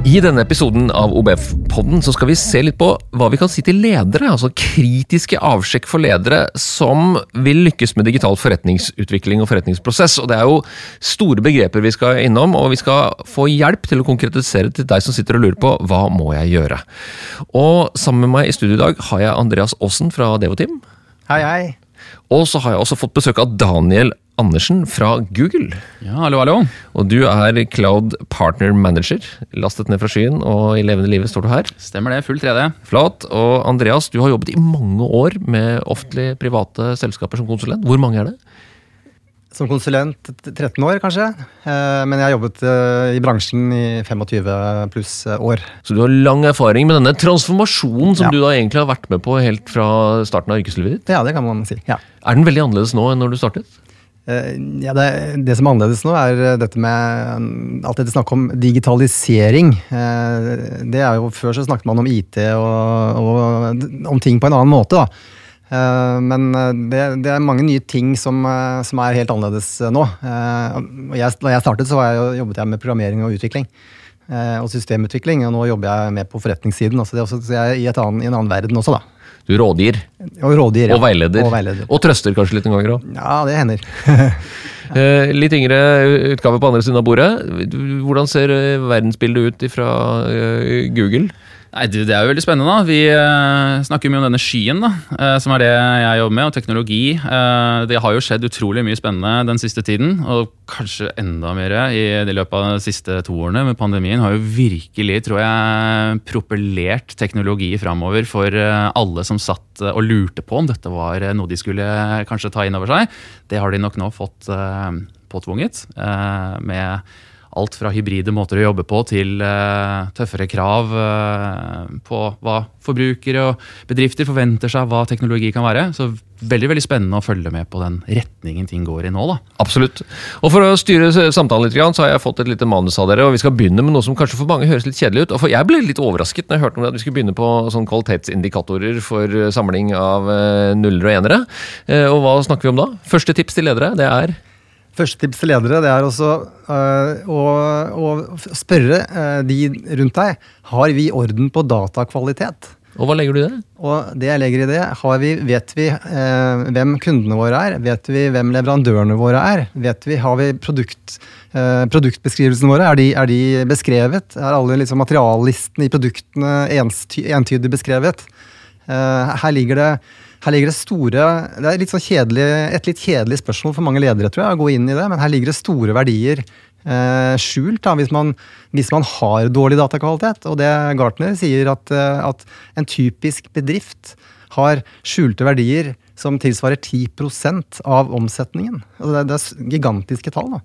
I denne episoden av OBF-podden så skal vi se litt på hva vi kan si til ledere, altså kritiske avsjekk for ledere som vil lykkes med digital forretningsutvikling og forretningsprosess. Og Det er jo store begreper vi skal innom, og vi skal få hjelp til å konkretisere til deg som sitter og lurer på hva må jeg gjøre. Og Sammen med meg i studio i dag har jeg Andreas Aasen fra Devoteam. Hei, hei. Og så har jeg også fått besøk av Daniel Andersen fra Google. Ja, hallo, hallo. Og du er Cloud Partner Manager. Lastet ned fra skyen, og i levende livet står du her. Stemmer det. Full 3D. Flott. Og Andreas, du har jobbet i mange år med offentlige, private selskaper som konsulent. Hvor mange er det? Som konsulent 13 år, kanskje. Eh, Men jeg har jobbet eh, i bransjen i 25 pluss eh, år. Så du har lang erfaring med denne transformasjonen som Ja. du da egentlig har vært med på helt fra starten av yrkeslivet ditt. Ja, det kan man si. Ja. Er den veldig annerledes nå enn når du startet? Eh, Ja, det, det som er annerledes nå, er eh, dette med mm, alt dette snakket om digitalisering. Eh, Det er jo Før så snakket man om IT og, og om ting på en annen måte. da. Men det, det er mange nye ting som, som er helt annerledes nå. Jeg, da jeg startet, så jeg, jobbet jeg med programmering og utvikling. Og systemutvikling, og nå jobber jeg med på forretningssiden. Altså det er også, så jeg er i, annen, i en annen verden også, da. Du rådgir Og rådgir. ja. og veileder. Og veileder. Og trøster kanskje litt noen ganger òg. Ja, det hender. Eh, litt yngre utgave på andre siden av bordet. Hvordan ser eh, verdensbildet ut fra Google? Nei, du, Det er jo veldig spennende. da. Vi uh, snakker mye om denne skyen, da, uh, som er det jeg jobber med, og teknologi. Uh, det har jo skjedd utrolig mye spennende den siste tiden, og kanskje enda mer i det løpet av de siste to årene. Men pandemien har jo virkelig, tror jeg, propellert teknologi framover for alle som satt og lurte på om dette var noe de skulle kanskje ta inn over seg. Det har de nok nå fått påtvunget. med alt fra hybride måter å jobbe på til uh, tøffere krav uh, på hva forbrukere og bedrifter forventer seg hva teknologi kan være. Så veldig veldig spennende å følge med på den retningen ting går i nå. da. Absolutt. Og For å styre samtalen litt, så har jeg fått et lite manus av dere. og Vi skal begynne med noe som kanskje for mange høres litt kjedelig ut. og for Jeg ble litt overrasket når jeg hørte om at vi skulle begynne på sånn kvalitetsindikatorer for eh, samling av nuller og enere. Og Hva snakker vi om da? Første tips til ledere, det er Første tips til ledere det er også øh, å, å spørre øh, de rundt deg har vi orden på datakvalitet. Og hva legger du i det? Og det jeg legger i det, har vi, vet vi øh, hvem kundene våre er? Vet vi hvem leverandørene våre er? Vet vi, Har vi produkt, produktbeskrivelsene våre? Er de, er de beskrevet? Er alle liksom, materiallistene i produktene enty, entydig beskrevet? Uh, her ligger det her ligger det store Det er litt sånn kjedelig, et litt kjedelig spørsmål for mange ledere, tror jeg, å gå inn i det, men her ligger det store verdier eh, skjult da, hvis man, hvis man har dårlig datakvalitet. Og det Gartner sier at, eh, at en typisk bedrift har skjulte verdier som tilsvarer 10 av omsetningen. Altså det, det er gigantiske tall. da.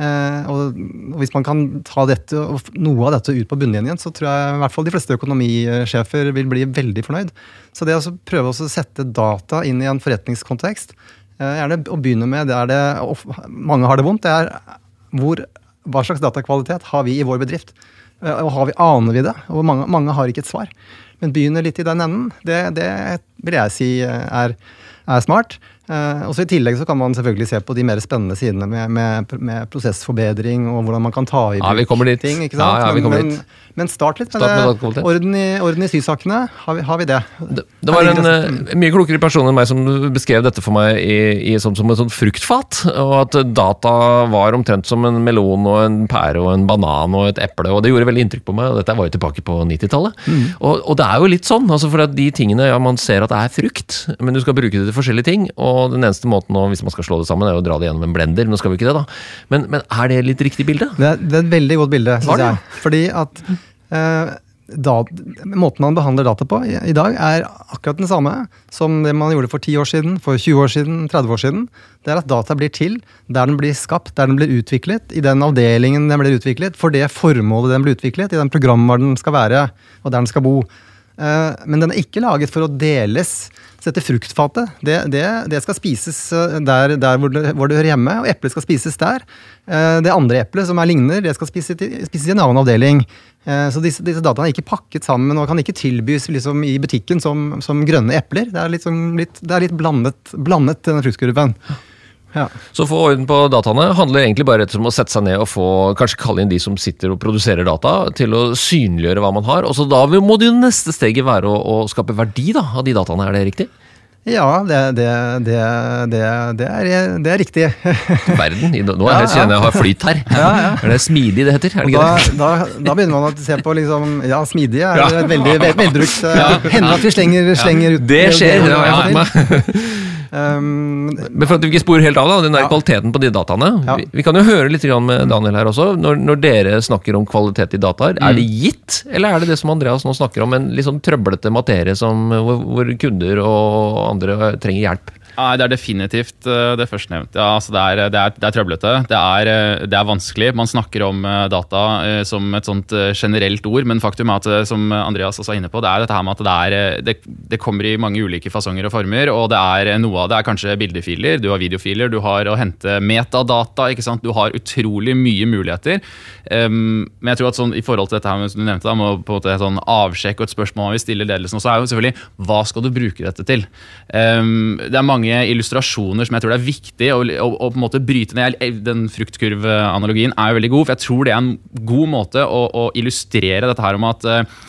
Eh, og hvis man kan ta dette, noe av dette ut på bunnlinjen, så tror jeg i hvert fall de fleste økonomisjefer vil bli veldig fornøyd. Så det å så prøve å sette data inn i en forretningskontekst, eh, gjerne å begynne med der det mange har det vondt, det er hvor, hva slags datakvalitet har vi i vår bedrift? Eh, Og har vi, aner vi det? Og mange, mange har ikke et svar. Men begynne litt i den enden, det, det vil jeg si eh, er, er smart. Eh, også I tillegg så kan man selvfølgelig se på de mer spennende sidene med, med, med prosessforbedring og hvordan man kan ta i Ja, vi kommer dit. ting. ikke sant? Ja, ja, vi kommer men, dit. men, men start litt med, Start med det. Orden i, orden i sysakene. Har vi, har vi det? Det, det var en uh, mye klokere person enn meg som beskrev dette for meg i, i, som, som et sånt fruktfat. Og at data var omtrent som en melon og en pære og en banan og et eple. Og det gjorde veldig inntrykk på meg, og dette var jo tilbake på 90-tallet. Og, og det er jo litt sånn, altså for at de tingene ja, man ser at det er frukt, men du skal bruke det til forskjellige ting. Og den eneste måten å, hvis man skal slå det sammen, er jo å dra det gjennom en blender. Nå skal vi ikke det, da. Men, men er det litt riktig bilde? Det er, det er et veldig godt bilde, syns jeg. Fordi at eh, da, Måten man behandler data på i, i dag, er akkurat den samme som det man gjorde for 10 år siden, for 20 år siden, 30 år siden. Det er at data blir til der den blir skapt, der den blir utviklet, i den avdelingen den blir utviklet, for det formålet den blir utviklet, i den programvaren den skal være, og der den skal bo. Eh, men den er ikke laget for å deles. Så dette fruktfatet, det, det, det skal spises eh, der, der hvor, det, hvor det hører hjemme, og eplet skal spises der. Eh, Det andre eplet som er ligner, det skal spises spises i en annen avdeling. Eh, Så disse, disse dataene er ikke pakket sammen og kan ikke tilbys liksom, i butikken som, som grønne epler. Det er sånn, litt, det er litt blandet, blandet, denne fruktkurven. Ja. Så få orden på dataene handler egentlig bare om å sette seg ned og få, kanskje kalle inn de som sitter og produserer data, til å synliggjøre hva man har. Og så da må det jo neste steget være å, å skape verdi da, av de dataene, er det riktig? Ja, det, det, det, det, det, er, det er riktig. Verden, nå er jeg, kjenner jeg har flyt her. Er det smidig det heter? Er det Da, da, da begynner man å se på liksom, Ja, smidig er Ja. et veldig velbrukt uh, Hender at vi slenger, slenger ut Det skjer, det har jeg Ja, fått med. Um, Men for at vi ikke sporer helt av, da, den der Ja. kvaliteten på de dataene. Ja. Vi, vi kan jo høre litt med Daniel her også. Når, når dere snakker om kvalitet i dataer, er det gitt? Eller er det det som Andreas nå snakker om, en litt sånn trøblete materie som, hvor, hvor kunder og andre trenger hjelp? Nei, Det er definitivt eh, det førstnevnte. Ja, altså det, er, det, det er trøblete. Det er, eh, det er vanskelig. Man snakker om eh, data som et sånt generelt ord, men faktum er at som Andreas også er inne på, det er dette her med at det, er, det, kommer i mange ulike fasonger og former. og det er Noe av det er kanskje bildefiler, du har videofiler, du har å hente metadata. ikke sant? Du har utrolig mye muligheter. Um, men jeg tror at sånn, i forhold til dette her, som du nevnte, da, med på en måte sånn avsjekk og et spørsmål vi stiller ledelsen, så er jo selvfølgelig hva skal du bruke dette til? Um, det er mange illustrasjoner som jeg tror det er viktig å, å, å på en måte bryte ned. Den fruktkurvanalogien er jo veldig god, for jeg tror det er en god måte å, å illustrere dette her om at eh,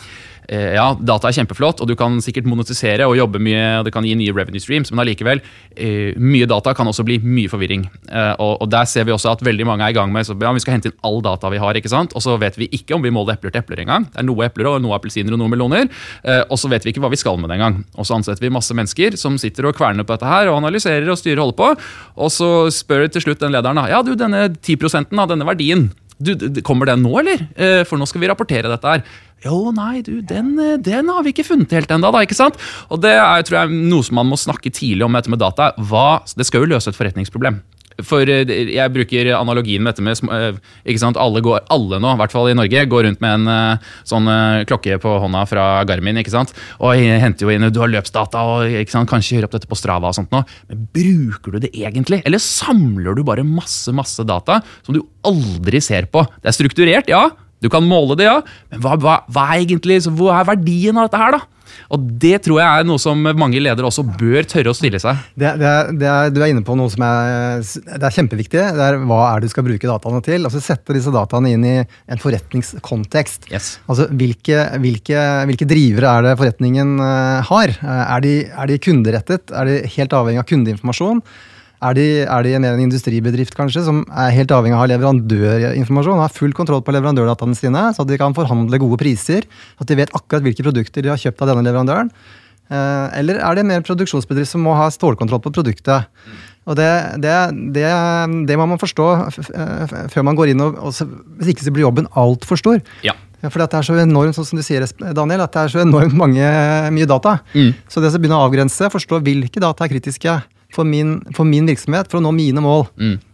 ja, data er kjempeflott, og du kan sikkert monetisere og jobbe mye, og det kan gi nye revenue streams, men allikevel, eh, mye data kan også bli mye forvirring. Eh, og, der ser vi også at veldig mange er i gang med så, ja, vi skal hente inn all data vi har, ikke sant? og så vet vi ikke om vi måler epler til epler engang. Det er noe epler og noe appelsiner og noe meloner, eh, og så vet vi ikke hva vi skal med det engang. Og så ansetter vi masse mennesker som sitter og kverner på dette her, og analyserer og styrer og holder på, og så spør til slutt den lederen ja du, denne 10 av denne verdien, du, kommer den nå, eller? Eh, For nå skal vi rapportere dette her. Jo, nei, du, den, eh, den har vi ikke funnet helt ennå, da, ikke sant? Og det er tror jeg, noe som man må snakke tidlig om med dette med data. Hva, det skal jo løse et forretningsproblem. For eh, jeg bruker analogien med dette med eh, ikke sant? Alle, går, alle nå, i hvert fall i Norge, går rundt med en eh, sånn klokke på hånda fra Garmin. ikke sant? Og henter jo inn du har løpsdata og ikke sant? kanskje gjør opp dette på Strava. og sånt nå. Men bruker du det egentlig? Eller samler du bare masse masse data som du aldri ser på? Det er strukturert, ja. Du kan måle det, ja. Men hva, hva, hva er egentlig, hva er verdien av dette her, da? Og det tror jeg er noe som mange ledere også bør tørre å stille seg. Det, det, er- det er, du er inne på noe som er, det er kjempeviktig. Det er hva er det du skal bruke dataene til. Altså Sette disse dataene inn i en forretningskontekst. Yes. Altså hvilke, hvilke, hvilke drivere er det forretningen eh, har? Eh, Er de, er de kunderettet? Er de helt avhengig av kundeinformasjon? Er de, er de mer en industribedrift kanskje, som er helt avhengig av å ha leverandørinformasjon? Har full kontroll på leverandørdataene sine, så at de kan forhandle gode priser? At de vet akkurat hvilke produkter de har kjøpt av denne leverandøren? Eh, Eller er det mer en produksjonsbedrift som må ha stålkontroll på produktet? Og det, det, det, det må man forstå før man går inn og, og så, Hvis ikke så blir jobben altfor stor. Ja. Ja, for det er så enormt, sånn som du sier, Daniel, at det er så enormt mange, mye data. Så det å begynne å avgrense, forstå hvilke data er kritiske for min, for min virksomhet, for å nå mine mål,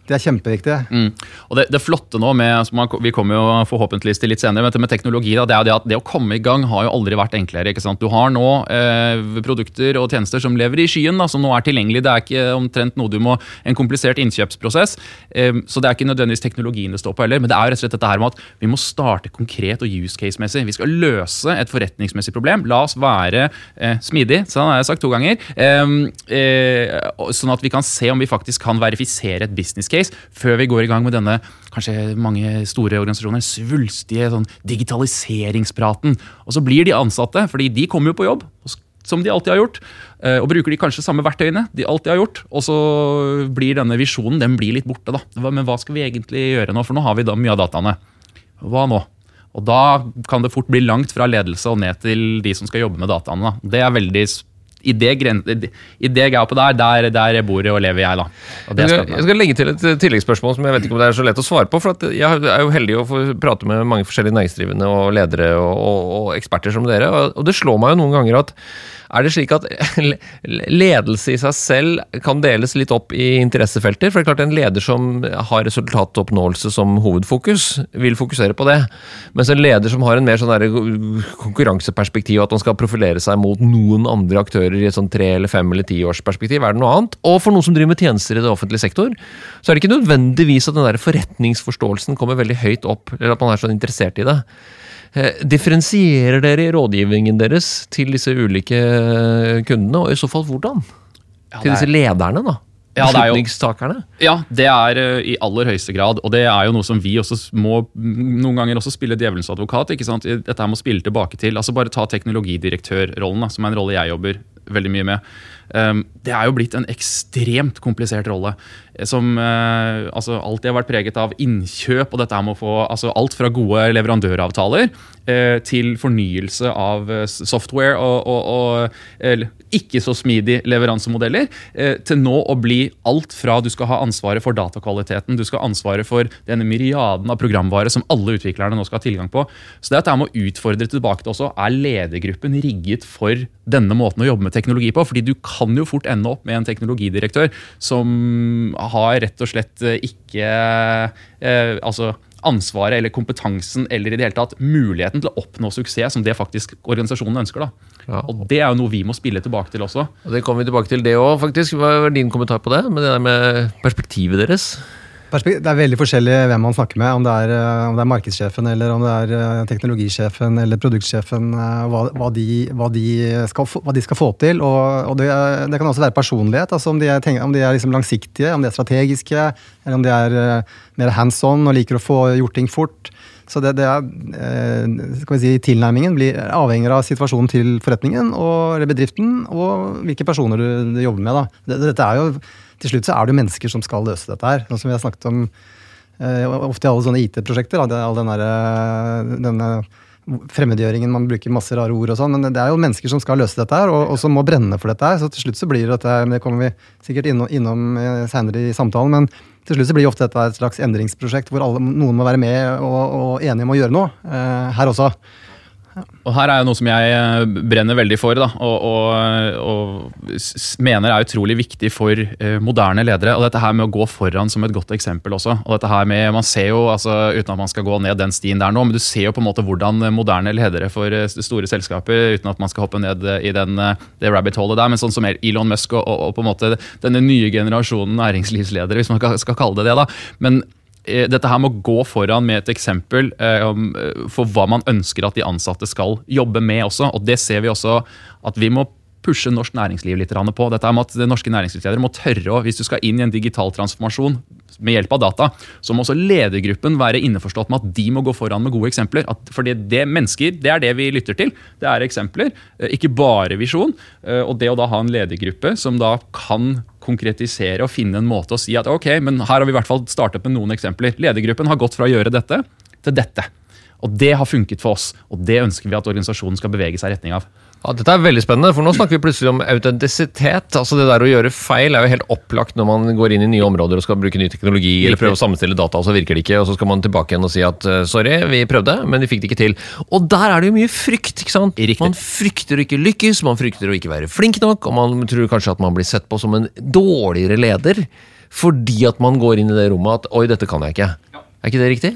det er kjempeviktig. Mm. Og det, det flotte nå med, altså Vi kommer jo forhåpentligvis til litt senere, men med teknologi da, det er det at det å komme i gang har jo aldri vært enklere. ikke sant? Du har nå eh, produkter og tjenester som lever i skyen, da, som nå er tilgjengelig. Det er ikke omtrent noe du må En komplisert innkjøpsprosess. Eh, så det er ikke nødvendigvis teknologien det står på heller, men det er jo rett og slett dette her med at vi må starte konkret og use case-messig. Vi skal løse et forretningsmessig problem. La oss være eh, smidig, sånn har jeg sagt to ganger. Eh, eh, sånn at vi kan se om vi faktisk kan verifisere et business case før vi går i gang med denne kanskje mange store organisasjoner, svulstige sånn digitaliseringspraten. Og så blir de ansatte, fordi de kommer jo på jobb. som de alltid har gjort, eh, og bruker de kanskje samme verktøyene de alltid har gjort. Og så blir denne visjonen den blir litt borte. da. Men hva skal vi egentlig gjøre nå? For nå har vi da mye av dataene. Hva nå? Og da kan det fort bli langt fra ledelse og ned til de som skal jobbe med dataene. Da. Det er veldig s- i det, gren, I det gapet der, der, der bor og lever jeg, da. Jeg skal, jeg skal legge til et eh, tilleggsspørsmål som jeg vet ikke om det er så lett å svare på. for at Jeg er jo heldig å få prate med mange forskjellige næringsdrivende og ledere og, og, og eksperter som dere. Og det slår meg jo noen ganger at, Er det slik at ledelse i seg selv kan deles litt opp i interessefelter? For det er klart En leder som har resultatoppnåelse som hovedfokus, vil fokusere på det. Mens en leder som har en mer sånn konkurranseperspektiv, at man skal profilere seg mot noen andre aktører i et sånn tre eller fem eller tiårsperspektiv, er det noe annet. Og for noen som driver med tjenester i det offentlige sektor, så er det ikke nødvendigvis at den der forretningsforståelsen kommer veldig høyt opp, eller at man er så interessert i det. Eh, differensierer dere i rådgivningen deres til disse ulike eh, kundene, og i så fall hvordan? Ja, til disse lederne, da? Ja, det er jo-? Ja, det er eh, i aller høyeste grad. Og det er jo noe som vi også må noen ganger også spille djevelens advokat. ikke sant? Dette her må spille tilbake til. altså Bare ta teknologidirektørrollen, som er en rolle jeg jobber veldig mye med. Um, det er jo blitt en ekstremt komplisert rolle. eh, Som eh, altså alltid har vært preget av innkjøp og dette med å få altså alt fra gode leverandøravtaler eh, til fornyelse av software og, og, og ikke så smidig leveransemodeller, eh, til nå å bli alt fra du skal ha ansvaret for datakvaliteten, du skal ha ansvaret for denne myriaden av programvare som alle utviklerne nå skal ha tilgang på. Så det at jeg må utfordre tilbake til også, er ledergruppen rigget for denne måten å jobbe med teknologi på? Fordi du kan jo fort ende opp med en teknologidirektør som har rett og slett eh, ikke eh, altså ansvaret eller kompetansen eller i det hele tatt muligheten til å oppnå suksess som det faktisk organisasjonen ønsker. da. Ja. Og Det er jo noe vi må spille tilbake til også. Og Det kommer vi tilbake til, det òg, faktisk. Hva er din kommentar på det? Med det der med perspektivet deres? Det er veldig forskjellig hvem man snakker med, om det er, eh, om det er markedssjefen eller om det er eh, teknologisjefen eller produktsjefen, eh, hva, hva, de, hva, de skal, hva de skal få til. Og, og det, det kan også være personlighet, altså om de er, om de er liksom langsiktige, om de er strategiske, eller om de er mer hands on og liker å få gjort ting fort. Så det, det er, si, tilnærmingen blir avhengig av situasjonen til forretningen og bedriften, og hvilke personer du, du jobber med. Da. Dette er jo, til slutt så er det jo mennesker som skal løse dette her. Sånn som vi har snakket om eh, ofte i alle sånne IT-prosjekter. det er All den derre- denne fremmedgjøringen, man bruker masse rare ord og sånn, men det er jo mennesker som skal løse dette her, og, og som må brenne for dette her. Så til slutt så blir dette men det kommer vi sikkert innom, innom eh, senere i samtalen, men til slutt så blir ofte dette et slags endringsprosjekt hvor alle, noen må være med og, og enige om å gjøre noe. eh, her også. Og her er jo noe som jeg eh, brenner veldig for, da, og, og, og mener er utrolig viktig for eh, moderne ledere. Og dette her med å gå foran som et godt eksempel også. Og dette her med, Man ser jo, altså, uten at man skal gå ned den stien der nå, men du ser jo på en måte hvordan moderne ledere for eh, store selskaper, uten at man skal hoppe ned i den, eh, det rabbit holet der, men sånn som Elon Musk og, og, på en måte denne nye generasjonen næringslivsledere, hvis man skal, kalle det det. da, men eh, dette her må gå foran med et eksempel eh, eh, for hva man ønsker at de ansatte skal jobbe med også. Og det ser vi også at vi må pushe norsk næringsliv litt på. Dette er med at Norske næringslivsledere må tørre å, hvis du skal inn i en digital transformasjon med hjelp av data, så må også ledergruppen være innforstått med at de må gå foran med gode eksempler. At, fordi det mennesker, det er det vi lytter til. Det er eksempler, eh, ikke bare visjon. Eh, Og det å da ha en ledergruppe som da kan konkretisere og finne en måte å si at ok, men her har vi i hvert fall startet med noen eksempler. Ledergruppen har gått fra å gjøre dette til dette. Og det har funket for oss, og det ønsker vi at organisasjonen skal bevege seg i retning av. Ja, Dette er veldig spennende, for nå snakker vi plutselig om autentisitet. Altså Det der å gjøre feil er jo helt opplagt når man går inn i nye områder og skal bruke ny teknologi eller prøve å sammenstille data, og så virker det ikke, og så skal man tilbake igjen og si at eh, sorry, vi prøvde, men vi fikk det ikke til. Og der er det jo mye frykt, ikke sant? Riktig. Man frykter å ikke lykkes, man frykter å ikke være flink nok, og man tror kanskje at man blir sett på som en dårligere leder fordi at man går inn i det rommet at oi, dette kan jeg ikke. Er ikke det riktig?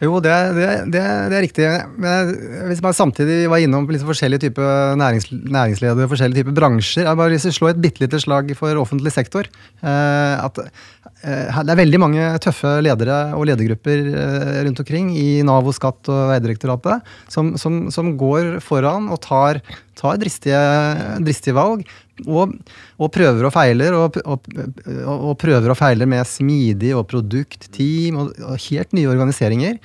Jo, det, det, det, det er riktig. Men hvis man samtidig var innom liksom forskjellige typer nærings, næringsledere, forskjellige typer bransjer Jeg bare å slå et bitte lite slag for offentlig sektor. Eh, at eh, Det er veldig mange tøffe ledere og ledergrupper eh, rundt omkring i Nav og Skatt og Vegdirektoratet som, som, som går foran og tar, tar dristige, dristige valg. Og, og prøver og feiler, og, og, og prøver og feiler med smidig og produkt, team og, helt nye organiseringer.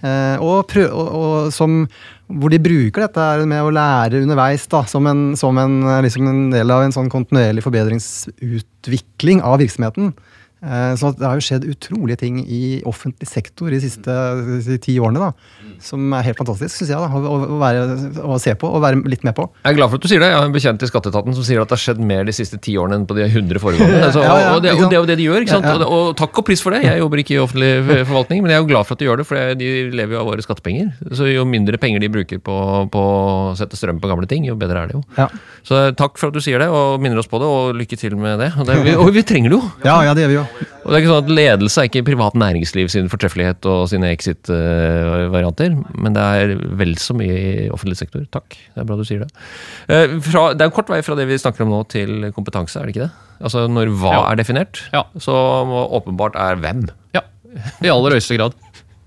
Eh, prøv, og, som, hvor de bruker dette med å lære underveis da, som, en, som en, liksom en del av en sånn kontinuerlig forbedringsutvikling av virksomheten. Eh, Så det har jo skjedd utrolige ting i offentlig sektor de siste ti årene, da. Som er helt fantastisk, syns jeg, da, å, være, å se på og være litt med på. Jeg er glad for at du sier det. Jeg har en bekjent i Skatteetaten som sier at det har skjedd mer de siste ti årene enn på de 100 foregående. Altså, Ja, ja, og, det, og det er jo det de gjør. ikke sant? Ja. Og, og takk og pris for det. Jeg jobber ikke i offentlig forvaltning, men jeg er jo glad for at de gjør det, for de lever jo av våre skattepenger. Så jo mindre penger de bruker på, på å sette strøm på gamle ting, jo bedre er det jo. Ja, Så takk for at du sier det, og minner oss på det, og lykke til med det. Og, det, vi, og vi trenger det jo! ja, ja det gjør vi jo. Og det er ikke sånn at Ledelse er ikke privat næringsliv sin fortreffelighet og sine exit-varianter, men det er vel så mye i offentlig sektor. Takk, det er bra du sier det. Eh, Fra, det er en kort vei fra det vi snakker om nå til kompetanse, er det ikke det? Altså Når hva Ja. er definert, Ja. så åpenbart er hvem. Ja, i aller høyeste grad.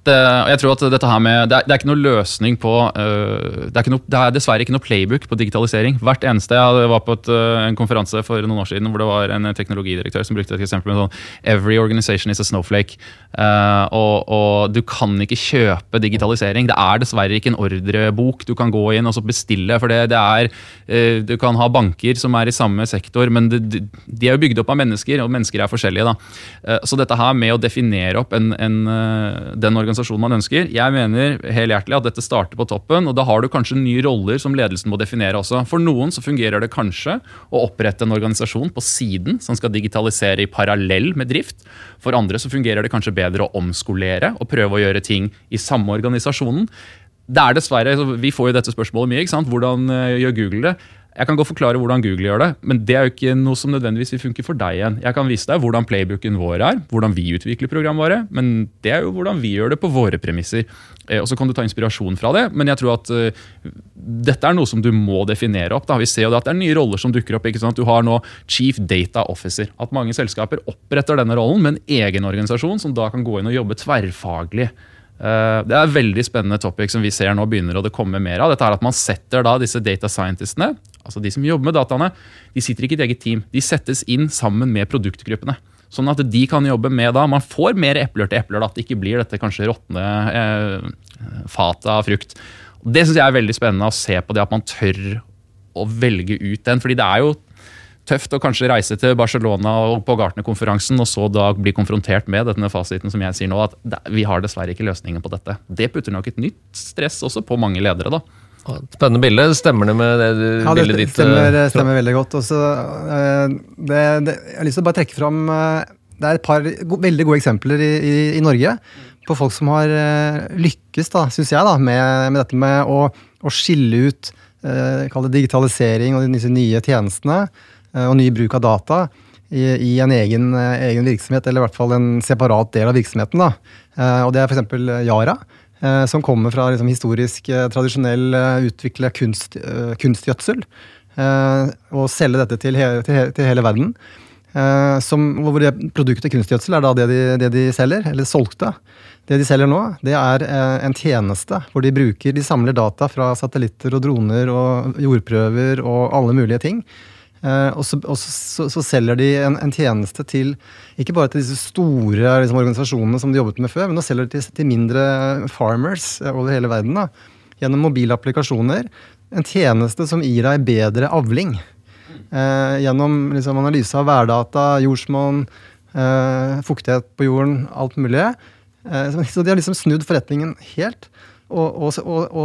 Det, og jeg tror at dette her med, det er, det er ikke noe løsning på uh, det, er noe, det er dessverre ikke noe playbook på digitalisering. Hvert eneste, Jeg var på et, uh, en konferanse for noen år siden hvor det var en teknologidirektør som brukte et eksempel med sånn Every organization is a snowflake. Uh, og, og du kan ikke kjøpe digitalisering. Det er dessverre ikke en ordrebok du kan gå inn og bestille. for det, er, eh, Du kan ha banker som er i samme sektor, men de, er jo bygd opp av mennesker, og mennesker er forskjellige. da. Eh, Så dette her med å definere opp en, en, eh, den organisasjonen man ønsker, jeg mener helhjertelig at dette starter på toppen, og da har du kanskje nye roller som ledelsen må definere også. For noen så fungerer det kanskje å opprette en organisasjon på siden som skal digitalisere i parallell med drift. For andre så fungerer det kanskje bedre å omskolere og prøve å gjøre ting i samme organisasjonen. Det er dessverre, Vi får jo dette spørsmålet mye. ikke sant? Hvordan eh, gjør Google det? Jeg kan godt forklare hvordan Google gjør det, men det er jo ikke noe som nødvendigvis vil funke for deg igjen. Jeg kan vise deg hvordan playbooken vår er, hvordan vi utvikler programvare, men det er jo hvordan vi gjør det på våre premisser. Eh, Og så kan du ta inspirasjon fra det, men jeg tror at uh, dette er noe som du må definere opp. Da. Vi ser jo at det er nye roller som dukker opp. ikke sant? Du har nå Chief Data Officer. At mange selskaper oppretter denne rollen med en egen organisasjon som da kan gå inn og jobbe tverrfaglig. Eh, Det er veldig spennende topic som vi ser nå begynner å komme mer av. Dette er at Man setter da disse data scientistene, altså de som jobber med dataene, de sitter ikke i et eget team. De settes inn sammen med produktgruppene. Sånn at de kan jobbe med da, Man får mer epler til epler, da, at det ikke blir dette kanskje råtne eh, fatet av frukt. Det syns jeg er veldig spennende å se på det at man tør å velge ut den. fordi det er jo tøft å kanskje reise til Barcelona og på Gartner-konferansen og så da bli konfrontert med denne fasiten som jeg sier nå, at vi har dessverre ikke løsningen på dette. Det putter nok et nytt stress også på mange ledere. da. Spennende bilde. Stemmer det med det du- Ja, det bildet ditt? stemmer, eh, stemmer veldig godt. Også, eh, det, det, jeg har lyst til å bare trekke fram eh, Det er et par veldig gode eksempler i, i, i Norge på folk som har lykkes, da, syns jeg, da, med, med dette med å, å skille ut eh, digitalisering og disse nye tjenestene og ny bruk av data i, i en egen, eh, egen virksomhet, eller i hvert fall en separat del av virksomheten. Da. Eh, og det er f.eks. Yara eh, som kommer fra liksom, historisk, eh, tradisjonell eh, utvikle kunst, eh, kunstgjødsel. eh, og selge dette til, he til, he til hele verden. Eh, som, hvor det produktet kunstgjødsel er da det de, det de selger, eller solgte. Det de selger nå, det er eh, en tjeneste hvor de bruker De samler data fra satellitter og droner og jordprøver og alle mulige ting. Eh, og så, og så, så, selger de en, en tjeneste til ikke bare til disse store liksom, organisasjonene som de jobbet med før, men nå selger de til, til mindre farmers eh, over hele verden. Da, gjennom mobile applikasjoner. En tjeneste som gir deg bedre avling. Eh, gjennom liksom, analyse av værdata, jordsmonn, eh, fuktighet på jorden, alt mulig. Eh, så de har liksom snudd forretningen helt. Og, og, og,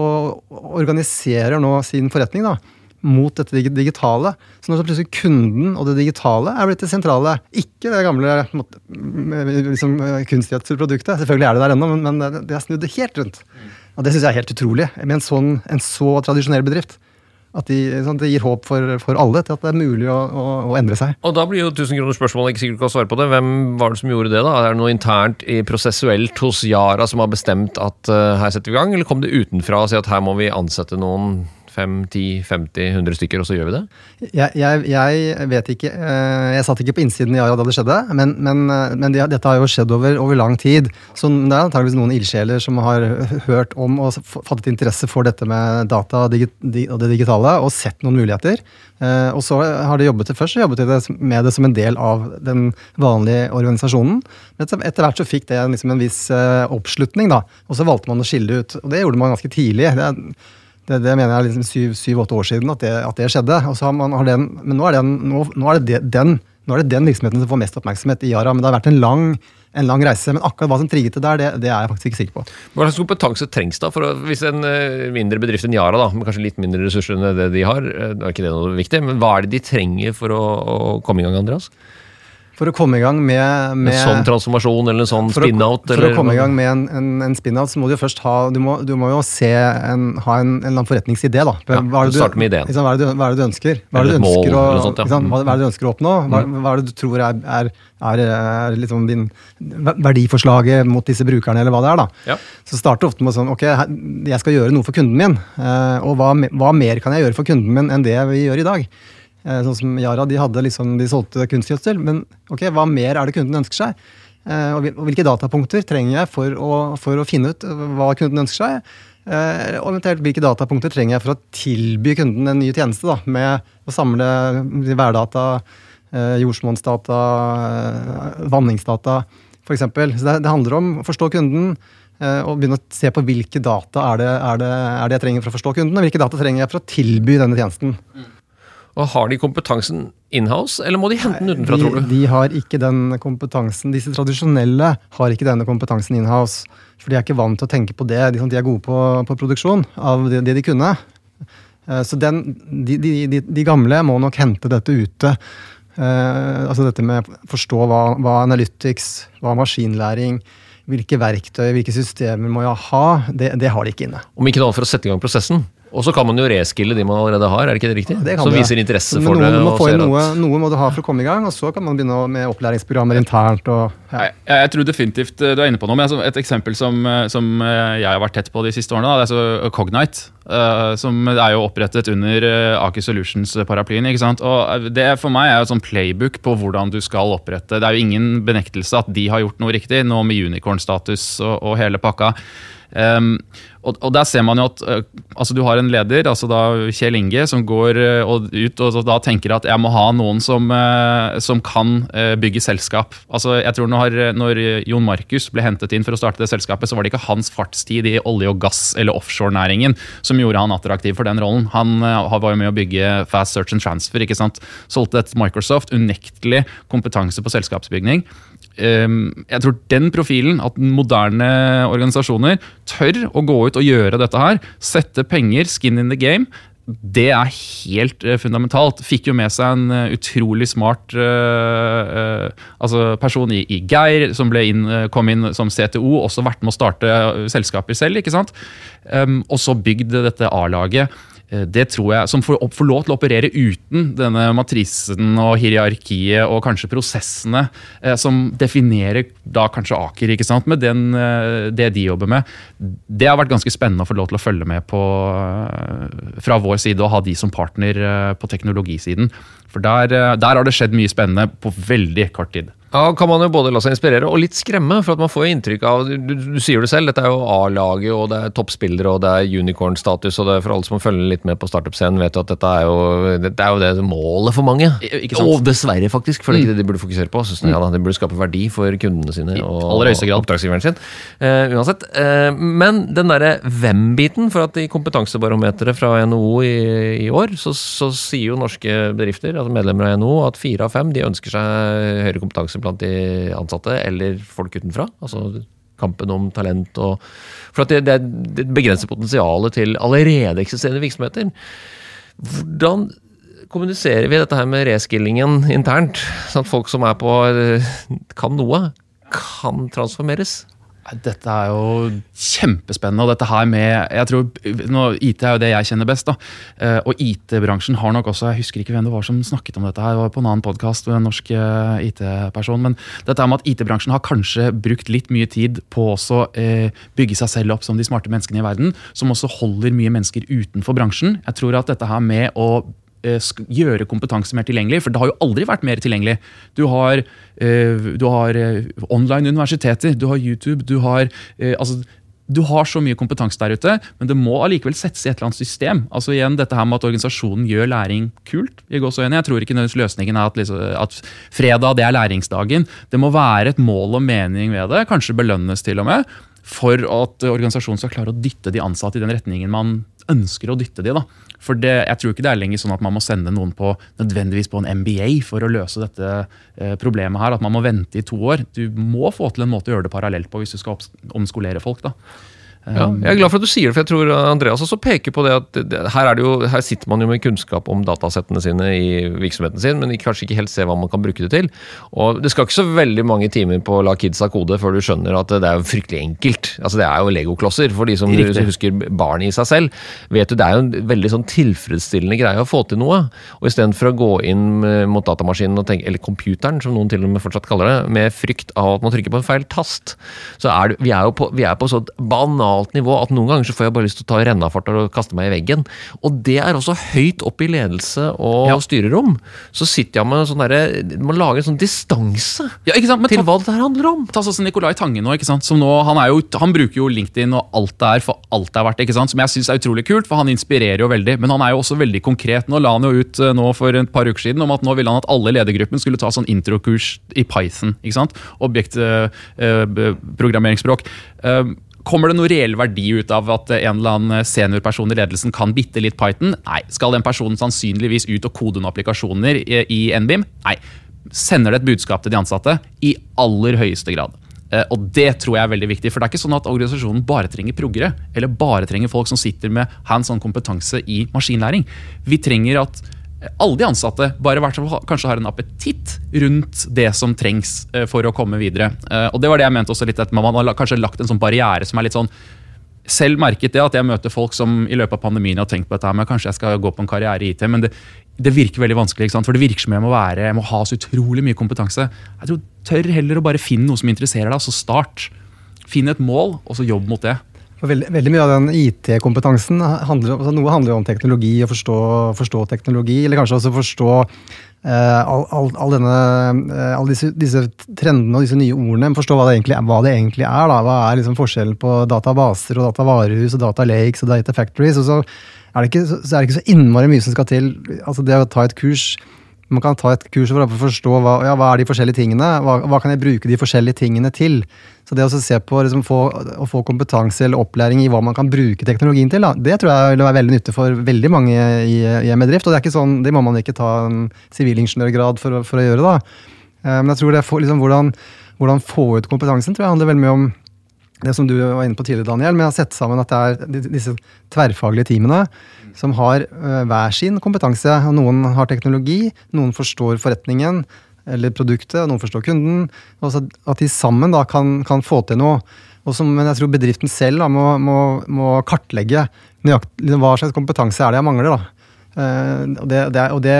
og organiserer nå sin forretning da, mot dette digitale. Så nå er plutselig kunden og det digitale er blitt det sentrale. Ikke det gamle på en måte, m- liksom, eh, kunstgjødselproduktet. Selvfølgelig er det der ennå, men, men det- det er snudd helt rundt. Og det syns jeg er helt utrolig med en, sånn, en så tradisjonell bedrift. At de, sånn, det gir håp for, for alle til at det er mulig å, å, å endre seg. Og da blir jo 1000 kroner spørsmålet ikke sikkert du kan svare på det. Hvem var det som gjorde det, da? Er det noe internt prosessuelt hos Yara som har bestemt at uh, her setter vi i gang, eller kom det utenfra og si at her må vi ansette noen 5, 10, 50, 100 stykker, og så gjør vi det? Jeg, jeg, jeg vet ikke eh, Jeg satt ikke på innsiden i Yara da det skjedde, men, men, eh, men det, dette har jo skjedd over, over lang tid. Så det er antageligvis noen ildsjeler som har hørt om og fattet interesse for dette med data og og det digitale, og sett noen muligheter. Eh, Og så har de jobbet det først, så jobbet de det med det som en del av den vanlige organisasjonen. Men etter, hvert så fikk det liksom en viss oppslutning, da. Og så valgte man å skille ut. Og det gjorde man ganske tidlig. Det er, det, det mener jeg er liksom syv-åtte år siden at det, at det skjedde. Har har den, men nå er, den, nå, nå er det den Nå er det den virksomheten som får mest oppmerksomhet i Yara, men det har vært en lang, en lang reise. Men akkurat hva som trigget det der, det, det er jeg faktisk ikke sikker på. Hva slags kompetanse trengs da? For å, hvis en eh, mindre bedrift enn Yara, da, med kanskje litt mindre ressurser enn det de har, det er ikke det noe viktig, men hva er det de trenger for å, å komme i gang, Andreas? For å komme i gang med, med En sånn transformasjon eller en sånn spin-out? For å komme i gang med en, en, en spin-out, så må du først ha Du må, du må jo se en, ha en, en forretningsidé, da. Ja, Hva er det du starter med ideen. Hva er det du, hva er det du ønsker? Hva er det du ønsker å, sånt, ja. hva er det du ønsker å oppnå? Hva, Mm. hva er det du tror er, er, er, er liksom din verdiforslaget mot disse brukerne, eller hva det er, da. Ja. Så starter ofte med sånn Ok, jeg skal gjøre noe for kunden min. eh, og hva, hva mer kan jeg gjøre for kunden min enn det vi gjør i dag? Eh, sånn som Yara, de, hadde liksom, de solgte kunstgjødsel, men ok, hva mer er det kunden ønsker seg? Eh, og hvilke datapunkter trenger jeg for å, for å finne ut hva kunden ønsker seg? Eh, og eventuelt hvilke datapunkter trenger jeg for å tilby kunden en ny tjeneste, da, med å samle værdata, eh, jordsmonnsdata, eh, vanningsdata f.eks. Så det, det handler om å forstå kunden. eh, Og begynne å se på hvilke data er det, er, det, er det jeg trenger for å forstå kunden, og hvilke data trenger jeg for å tilby denne tjenesten. Og Har de kompetansen inhouse, eller må de hente den utenfra, de, tror du? de har ikke den kompetansen. Disse tradisjonelle har ikke denne kompetansen inhouse. For de er ikke vant til å tenke på det. De, de er gode på, på produksjon av det, det de kunne. Eh, Så den, de, de, de, de gamle må nok hente dette ute. Eh, altså dette med å forstå hva, hva analytics, hva maskinlæring, hvilke verktøy, hvilke systemer må jeg ha, det, det har de ikke inne. Om ikke noe annet for å sette i gang prosessen. Og så kan man jo reskille de man allerede har, er det ikke det riktig? Det kan Som du, ja. viser interesse Men for noe, det. Må og få inn noe, noe må du ha for å komme i gang, og så kan man begynne med opplæringsprogrammer internt. og ja. Jeg, jeg tror definitivt eh, du er inne på noe. men Et eksempel som, eh, som eh, jeg har vært tett på de siste årene, da, det er så Cognite. som er jo opprettet under Aker Solutions-paraplyen. ikke sant? Og Det for meg er jo et sånn playbook på hvordan du skal opprette. Det er jo ingen benektelse at de har gjort noe riktig, nå med unicorn-status og, og hele pakka. Um, og, og der ser man jo at uh, altså du har en leder, altså da Kjell Inge, som går uh, og, ut og, da tenker at jeg må ha noen som, uh, som kan bygge selskap. Altså jeg tror når, når Jon Markus ble hentet inn for å starte det selskapet, så var det ikke hans fartstid i olje og gass eller offshorenæringen som gjorde han attraktiv for den rollen. Han var jo med å bygge Fast Search and Transfer, ikke sant. Solgte et Microsoft, unektelig kompetanse på selskapsbygning. Um, jeg tror den profilen, at moderne organisasjoner tør å gå ut og gjøre dette her, sette penger, skin in the game, det er helt eh, fundamentalt. Fikk jo med seg en eh, utrolig smart eh, altså person i, Geir, som inn, kom inn som CTO, også vært med å starte selskaper selv. ikke sant? Um, og så bygd dette A-laget. Eh, Det tror jeg, Som får, får lov til å operere uten denne matrisen og hierarkiet og kanskje prosessene eh, som definerer da kanskje Aker, ikke sant, med den, eh, det de jobber med. Det har vært ganske spennende å få lov til å følge med på eh, fra vår side og ha de som partner på teknologisiden. For der, der har det skjedd mye spennende på veldig kort tid. Ja, kan man jo både la seg inspirere og litt skremme, for at man får jo inntrykk av Du, du sier det selv, dette er jo A-laget, og det er toppspillere, og det er unicorn-status, og det er for alle som følger litt med på startup-scenen, vet jo at dette er jo, dette er jo det målet for mange. Og dessverre, faktisk, for det er ikke det de burde fokusere på. Synes jeg, ja. De burde skape verdi for kundene sine og, og oppdragsgiveren sin. Eh, uansett. Eh, men den derre hvem-biten, for at i kompetansebarometeret fra NHO i, i år, så, så sier jo norske bedrifter, altså medlemmer av NHO, at fire av fem de ønsker seg høyere kompetanse blant de ansatte, eller folk utenfra. Altså kampen om talent og For at det, det, det begrenser potensialet til allerede eksisterende virksomheter. Hvordan kommuniserer vi dette her med reskillingen internt? Sånn at folk som er på eh, kan noe, kan transformeres? Dette er jo kjempespennende. og dette her med, jeg tror, nå, IT er jo det jeg kjenner best. da, eh, Og IT-bransjen har nok også Jeg husker ikke hvem det var som snakket om dette. her, det var på en annen podkast, en norsk IT-person. Men dette med at IT-bransjen har kanskje brukt litt mye tid på å eh, bygge seg selv opp som de smarte menneskene i verden, som også holder mye mennesker utenfor bransjen. Jeg tror at dette her med å gjøre kompetanse mer tilgjengelig, for det har jo aldri vært mer tilgjengelig. Du har, eh, du har eh, online universiteter, du har YouTube, du har eh, altså, du har så mye kompetanse der ute, men det må allikevel settes i et eller annet system. Altså igjen dette her med at organisasjonen gjør læring kult. i gåseøyne. Jeg tror ikke løsningen er at, liksom, at fredag det er læringsdagen. Det må være et mål og mening ved det, kanskje belønnes til og med, for at organisasjonen skal klare å dytte de ansatte i den retningen man ønsker å dytte de. da. For det, jeg tror ikke det er lenger sånn at man må sende noen på nødvendigvis på en MBA for å løse dette eh, problemet her. At man må vente i to år. Du må få til en måte å gjøre det parallelt på hvis du skal omskolere folk. da. Ja, jeg er glad for at du sier det, for jeg tror Andreas også peker på det at her, er det jo, her sitter man jo med kunnskap om datasettene sine i virksomheten sin, men kanskje ikke helt ser hva man kan bruke det til. Og Det skal ikke så veldig mange timer på å la kidsa kode før du skjønner at det er jo fryktelig enkelt. Altså Det er jo legoklosser, for de som Riktig. husker barn i seg selv. vet du, Det er jo en veldig sånn tilfredsstillende greie å få til noe. Og Istedenfor å gå inn mot datamaskinen, og tenke, eller computeren, som noen til og med fortsatt kaller det, med frykt av at man trykker på en feil tast, så er det, vi er jo på, vi er på sånn et banalt nivå at noen ganger så får jeg bare lyst til å ta rennafart og kaste meg i veggen. Og det er også høyt opp i ledelse og Ja. styrerom. Så sitter jeg med sånn derre Man lager en sånn distanse Ja, til hva det her handler om. Ta sånn som Nicolai Tange nå, ikke sant? Som nå han, jo, han bruker jo LinkedIn og alt det er for alt det er verdt. ikke sant? Som jeg syns er utrolig kult, for han inspirerer jo veldig. Men han er jo også veldig konkret. Nå la han jo ut eh, nå for et par uker siden om at nå ville han at alle i ledergruppen skulle ta sånn introkurs i Python. ikke sant? Objektprogrammeringsspråk. Kommer det noe reell verdi ut av at eh, en eller annen seniorperson i ledelsen kan bitte litt Python? Nei. Skal den personen sannsynligvis ut og kode noen applikasjoner i, NBIM? Nei. Sender det et budskap til de ansatte? I aller høyeste grad. Eh, Og det tror jeg er veldig viktig, for det er ikke sånn at organisasjonen bare trenger proggere, eller bare trenger folk som sitter med hands on kompetanse i maskinlæring. Vi trenger at eh, alle de ansatte bare hvert kanskje har en appetitt rundt det som trengs eh, for å komme videre. Eh, Og det var det jeg mente også litt, at man har kanskje lagt en sånn barriere som er litt sånn selv merket det at jeg møter folk som i løpet av pandemien har tenkt på dette, men kanskje jeg skal gå på en karriere i IT. Men det, det virker veldig vanskelig, for det virker som jeg må, være, jeg må ha så utrolig mye kompetanse. Jeg tror Tør heller å bare finne noe som interesserer deg, så start. Finn et mål, og så jobb mot det. Veldig, veldig mye av den IT-kompetansen handler altså Noe handler jo om teknologi, å forstå, forstå teknologi, eller kanskje også forstå eh, all, all, all eh, alle disse, disse trendene og disse nye ordene. Forstå hva det egentlig. Hva, det egentlig er, da. hva er liksom forskjellen på databaser og datavarehus og data lakes og data factories. og så er det ikke så er det ikke så innmari mye som skal til. altså Det å ta et kurs man kan ta et kurs for å forstå hva, ja, hva er de forskjellige tingene. Hva, hva kan jeg bruke de forskjellige tingene til? Så det å se på liksom, få, å få kompetanse eller opplæring i hva man kan bruke teknologien til, da, det tror jeg vil være veldig nyttig for veldig mange i, i en bedrift. Og det er ikke sånn, det må man ikke ta en sivilingeniørgrad for, for å gjøre, da. Eh, Men jeg tror det for, liksom, hvordan, hvordan få ut kompetansen tror jeg handler veldig mye om det som du var inne på tidligere, Daniel, med å sette sammen at det er disse tverrfaglige teamene som har øh, hver sin kompetanse. Noen har teknologi, noen forstår forretningen eller produktet, noen forstår kunden. og At de sammen da kan, kan få til noe. Og som, men jeg tror bedriften selv da, må, må, må kartlegge nøyakt, liksom, hva slags kompetanse er det jeg mangler. da. Eh, det, det, og det,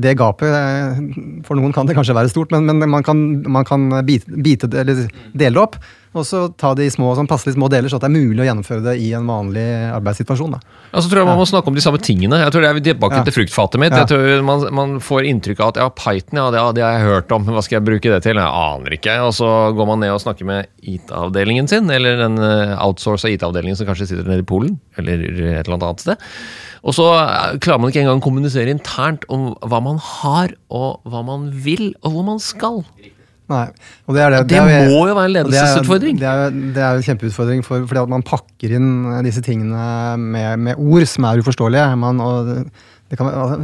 det gapet eh, For noen kan det kanskje være stort, men, men man kan, man kan bite, bite dele det opp. Og så ta det i små, sånn passelig små deler, så det er mulig å gjennomføre det i en vanlig arbeidssituasjon. Da. Ja, så tror jeg man må snakke om de samme tingene. Jeg tror det er tilbake Ja. til fruktfatet mitt. Jeg tror man, man får inntrykk av at ja, Python ja, det, det har jeg hørt om, men hva skal jeg bruke det til? Jeg aner ikke. Og så går man ned og snakker med IT-avdelingen sin, eller den eh, outsourca IT-avdelingen som kanskje sitter nede i Polen, eller et eller annet sted. Og så eh, klarer man ikke engang å kommunisere internt om hva man har, og hva man vil, og hvor man skal. Nei, og det, er det, Det er må jo være en det ledelsesutfordring. Det er, det er en kjempeutfordring, for, fordi at man pakker inn disse tingene med, med ord som er uforståelige. Man, det, det kan, altså,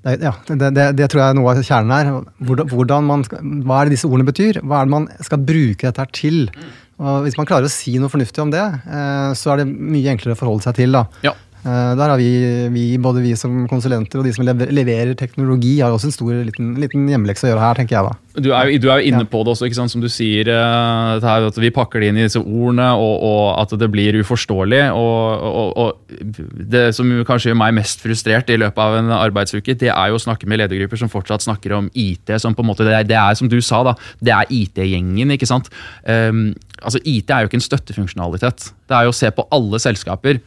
det, ja, det, det, det tror jeg er noe av kjernen her. Hvordan, hvordan man, hva er det disse ordene betyr? Hva er det man skal bruke dette her til? Og hvis man klarer å si noe fornuftig om det, eh, så er det mye enklere å forholde seg til. da. Ja. Eh, Der har vi, vi, både vi som konsulenter og de som leverer teknologi, har også en stor liten, liten hjemmelekse å gjøre her, tenker jeg da. Du er, du er jo inne Ja. på det også, ikke sant? som du sier. eh, her, at Vi pakker det inn i disse ordene, og, og at det blir uforståelig. Og, og Det som kanskje gjør meg mest frustrert i løpet av en arbeidsuke, det er jo å snakke med ledergrupper som fortsatt snakker om IT. som på en måte, Det er, det er som du sa, da, det er IT-gjengen. ikke sant? Um, altså IT er jo ikke en støttefunksjonalitet. Det er jo å se på alle selskaper,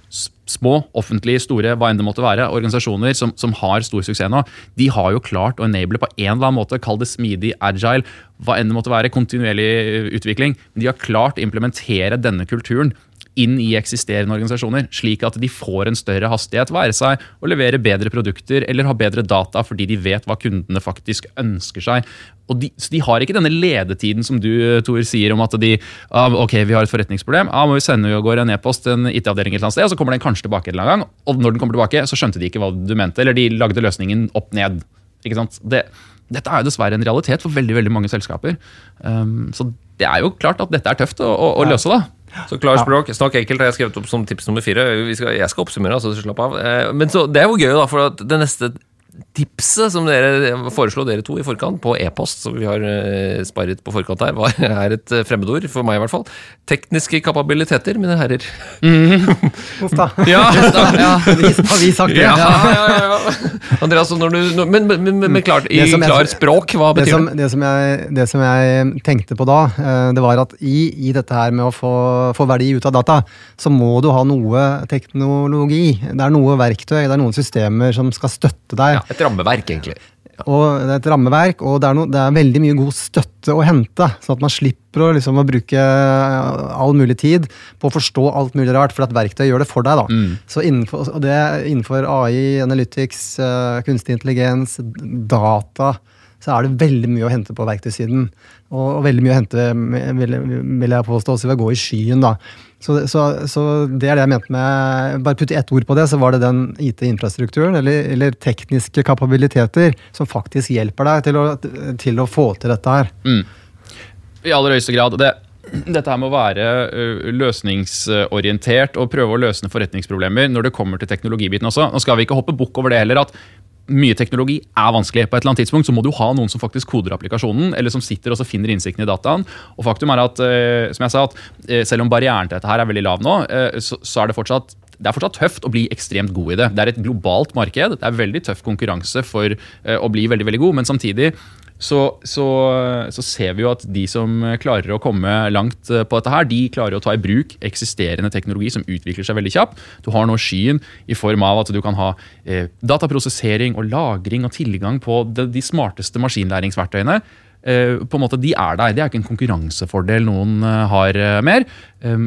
små, offentlige, store, hva enn det måtte være, organisasjoner som, som har stor suksess nå, de har jo klart å enable på en eller annen måte, kall det smidig, agile, hva enn det måtte være, kontinuerlig utvikling. Men de har klart å implementere denne kulturen inn i eksisterende organisasjoner, slik at de får en større hastighet, være seg å levere bedre produkter eller ha bedre data fordi de vet hva kundene faktisk ønsker seg. Og de, så de har ikke denne ledetiden som du Tor, sier om at de ah, ok, vi har et forretningsproblem, ah, må vi sende og går en e-post en IT-avdeling et eller annet sted, og så kommer den kanskje tilbake en eller annen gang. Og når den kommer tilbake, så skjønte de ikke hva du mente, eller de lagde løsningen opp ned. Ikke sant? Det, dette er jo dessverre en realitet for veldig veldig mange selskaper. Um, så det er jo klart at dette er tøft å, å, å løse, da. Så klar språk, snakk enkelt har jeg skrevet opp som tips nummer fire. Skal, jeg skal oppsummere, altså, slapp av. Eh, Men så, det er jo gøy, da, for at det neste tipset som dere foreslo, dere to i forkant, på e-post, som vi har eh, sparret på forkant her, var, er et eh, fremmedord, for meg i hvert fall. Tekniske kapabiliteter, mine herrer. Uff da. Ja, Har vi, har vi sagt det? ja, ja, ja, ja. Andreas, når du, når, men, men, men, men klart, i Det jeg- klar språk, hva Det betyr som, det? det, som jeg, det som jeg tenkte på da, eh, det var at i, i dette her med å få, få verdi ut av data, så må du ha noe teknologi. Det er noe verktøy, det er noen systemer som skal støtte deg. Et rammeverk, egentlig. Og det er et rammeverk, og det er, no, det er veldig mye god støtte å hente. Sånn at man slipper å, liksom, å bruke all mulig tid på å forstå alt mulig rart, for at verktøy gjør det for deg. da. Så innenfor, det, innenfor AI, analytics, eh, kunstig intelligens, data, så er det veldig mye å hente på verktøysiden. Og, og veldig mye å hente, vil, vil jeg påstå, også ved å gå i skyen. da. Så, så, så det er det jeg mente med Bare putte ett ord på det, så var det den IT-infrastrukturen, eller, eller tekniske kapabiliteter, som faktisk hjelper deg til å, til å få til dette her. I aller høyeste grad. Det, dette her med å være løsningsorientert og prøve å løse forretningsproblemer når det kommer til teknologibiten også. Nå skal vi ikke hoppe bukk over det heller. at mye teknologi er vanskelig. På et eller annet tidspunkt så må du ha noen som faktisk koder applikasjonen, eller som sitter og så finner innsikten i dataen. Og faktum er at, eh, som jeg sa, at eh, selv om barrieren til dette her er veldig lav nå, eh, så, er det fortsatt det er fortsatt tøft å bli ekstremt god i det. Det er et globalt marked. Det er veldig tøff konkurranse for å bli veldig veldig god, men samtidig så, så, så ser vi jo at de som klarer å komme langt eh, på dette her, de klarer å ta i bruk eksisterende teknologi som utvikler seg veldig kjapt. Du har nå skyen i form av at du kan ha eh, dataprosessering og lagring og tilgang på de, de smarteste maskinlæringsverktøyene. Eh, på en måte, De er der. Det er ikke en konkurransefordel noen eh, har eh, mer.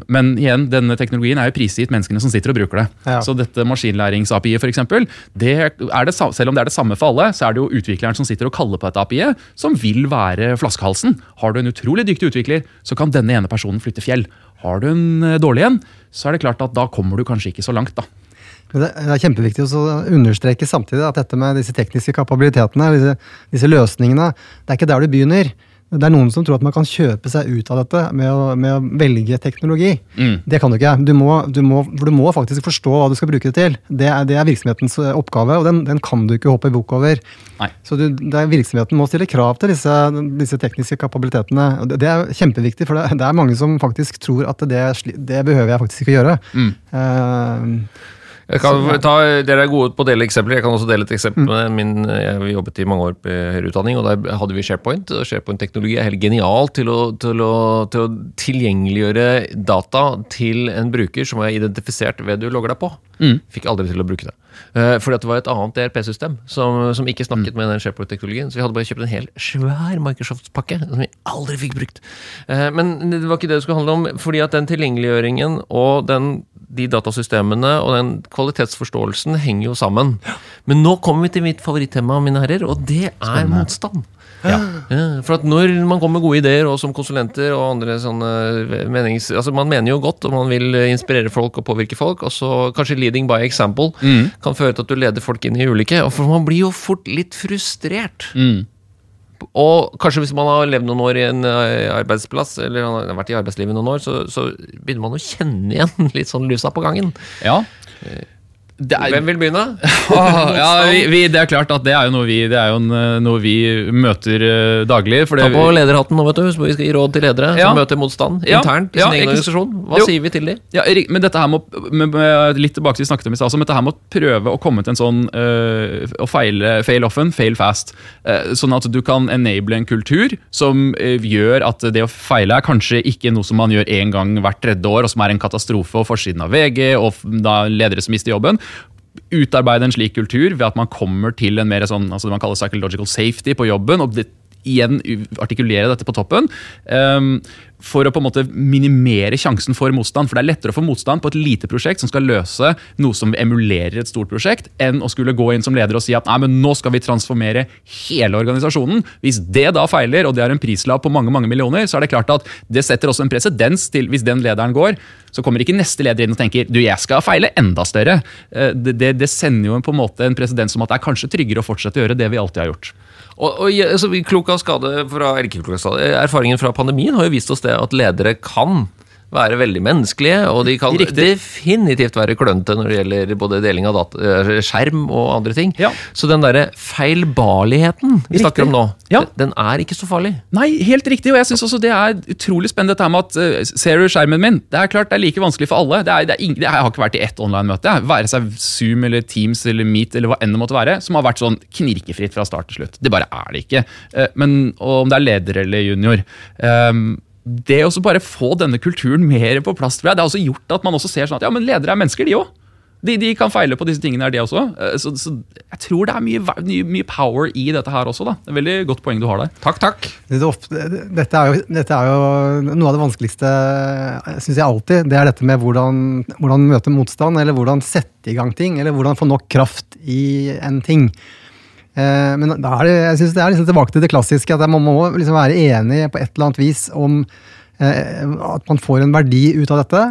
Men igjen, denne teknologien er jo prisgitt menneskene som sitter og bruker det. Ja. Så dette maskinlærings-API, for eksempel, det det, sa- selv om det er det samme for alle, så er det jo utvikleren som sitter og kaller på dette API-et, som vil være flaskehalsen. Har du en utrolig dyktig utvikler, så kan denne ene personen flytte fjell. Har du en dårlig en, så er det klart at da kommer du kanskje ikke så langt, da. Det er kjempeviktig å understreke samtidig at dette med disse tekniske kapabilitetene, disse, disse løsningene, det er ikke der du begynner. Det er noen som tror at man kan kjøpe seg ut av dette med å, med å velge teknologi. Mm. Det kan du ikke. Du må, du, må, for du må faktisk forstå hva du skal bruke det til. Det er, det er virksomhetens eh, oppgave, og den, den kan du ikke hoppe bukk over. Nei. Så du, det er, virksomheten må stille krav til disse, disse tekniske kapabilitetene. Det, det er kjempeviktig, for det, det er mange som faktisk tror at det, det behøver jeg faktisk ikke gjøre. Mm. Eh, Jeg kan ta, dere er gode på å dele eksempler. Jeg kan også dele et eksempel med min Jeg jobbet i mange år på høyere utdanning, og der hadde vi SharePoint. og SharePoint-teknologi er helt genial til å, til, å, til å tilgjengeliggjøre data til en bruker som er identifisert ved du logger deg på. Fikk aldri til å bruke det. Uh, fordi at det var et annet ERP-system som, som ikke snakket med den SharePoint-teknologien. Så vi hadde bare kjøpt en hel svær Microsoft-pakke som vi aldri fikk brukt. Eh, men det var ikke det det skulle handle om, fordi at den tilgjengeliggjøringen og den, de datasystemene og den kvalitetsforståelsen henger jo sammen. Men nå kommer vi til mitt favorittema, mine herrer, og det er motstand. Ja, for at når man kommer med gode ideer, og som konsulenter og andre sånne menings... Altså Man mener jo godt, og man vil inspirere folk og påvirke folk, og så kanskje leading by example kan føre til at du leder folk inn i ulike. og For man blir jo fort litt frustrert. Og kanskje hvis man har levd noen år i en eh, arbeidsplass, eller har vært i arbeidslivet noen år, så, så begynner man å kjenne igjen litt sånn lusa på gangen. Ja. Det er, Hvem vil begynne? Ah, ja, vi, vi, det er klart at det er jo noe vi, det er jo en, eh, noe vi møter uh, daglig. For Ta det, på lederhatten nå, vet du, så vi skal gi råd til ledere Ja. som møter motstand Ja. internt i Ja, sin egen organisasjon. Hva Jo. sier vi til dem? Ja, men dette her må, med, med, litt tilbake til vi snakket om i stad, altså, dette her må prøve å komme til en sånn uh, å feile, fail often, fail fast. Uh, sånn at du kan enable en kultur som eh, gjør at det å feile er kanskje ikke noe som man gjør én gang hvert tredje år, og som er en katastrofe og forsiden av VG, og da ledere som mister jobben. Utarbeide en slik kultur ved at man kommer til en mer sånn, altså det man kaller psychological safety på jobben. og det, igjen artikulere dette på toppen. Um, for å på en måte minimere sjansen for motstand. For det er lettere å få motstand på et lite prosjekt som skal løse noe som emulerer et stort prosjekt, enn å skulle gå inn som leder og si at nei, men nå skal vi transformere hele organisasjonen. Hvis det da feiler, og det er en prislapp på mange mange millioner, så er det klart at det setter også en presedens til hvis den lederen går, så kommer ikke neste leder inn og tenker du, jeg skal feile enda større. Eh, Det, det, det sender jo på en måte en presedens om at det er kanskje tryggere å fortsette å gjøre det vi alltid har gjort. Og, og altså, klok av skade fra, eller ikke klok av skade, Erfaringen fra pandemien har jo vist oss at ledere kan være veldig menneskelige, og de kan Riktig. definitivt være klønete når det gjelder både deling av data, eh, skjerm og andre ting. Ja. Så den derre feilbarligheten vi snakker om nå, Ja. den er ikke så farlig. Nei, helt riktig, og jeg synes også det er utrolig spennende dette med at eh, Ser du skjermen min? Det er klart det er like vanskelig for alle. Det er, det er ingen, jeg har ikke vært i ett online-møte, være seg Zoom eller Teams eller Meet eller hva enn det måtte være, som har vært sånn knirkefritt fra start til slutt. Det bare er det ikke. Eh, Men om det er leder eller junior ehm, Det å bare få denne kulturen mer på plass, tror jeg, det har også gjort at man også ser sånn at ja, men ledere er mennesker, de òg. De, de kan feile på disse tingene, her, de også. Eh, Så, så jeg tror det er mye, mye, mye power i dette her også. da. Det er Veldig godt poeng du har der. Takk, takk. Er dette, er jo, dette er jo noe av det vanskeligste, syns jeg alltid. Det er dette med hvordan, hvordan møte motstand, eller hvordan sette i gang ting, eller hvordan få nok kraft i en ting. Eh, men er det, jeg synes det er liksom tilbake til det klassiske, at man må liksom være enig på et eller annet vis om eh, at man får en verdi ut av dette.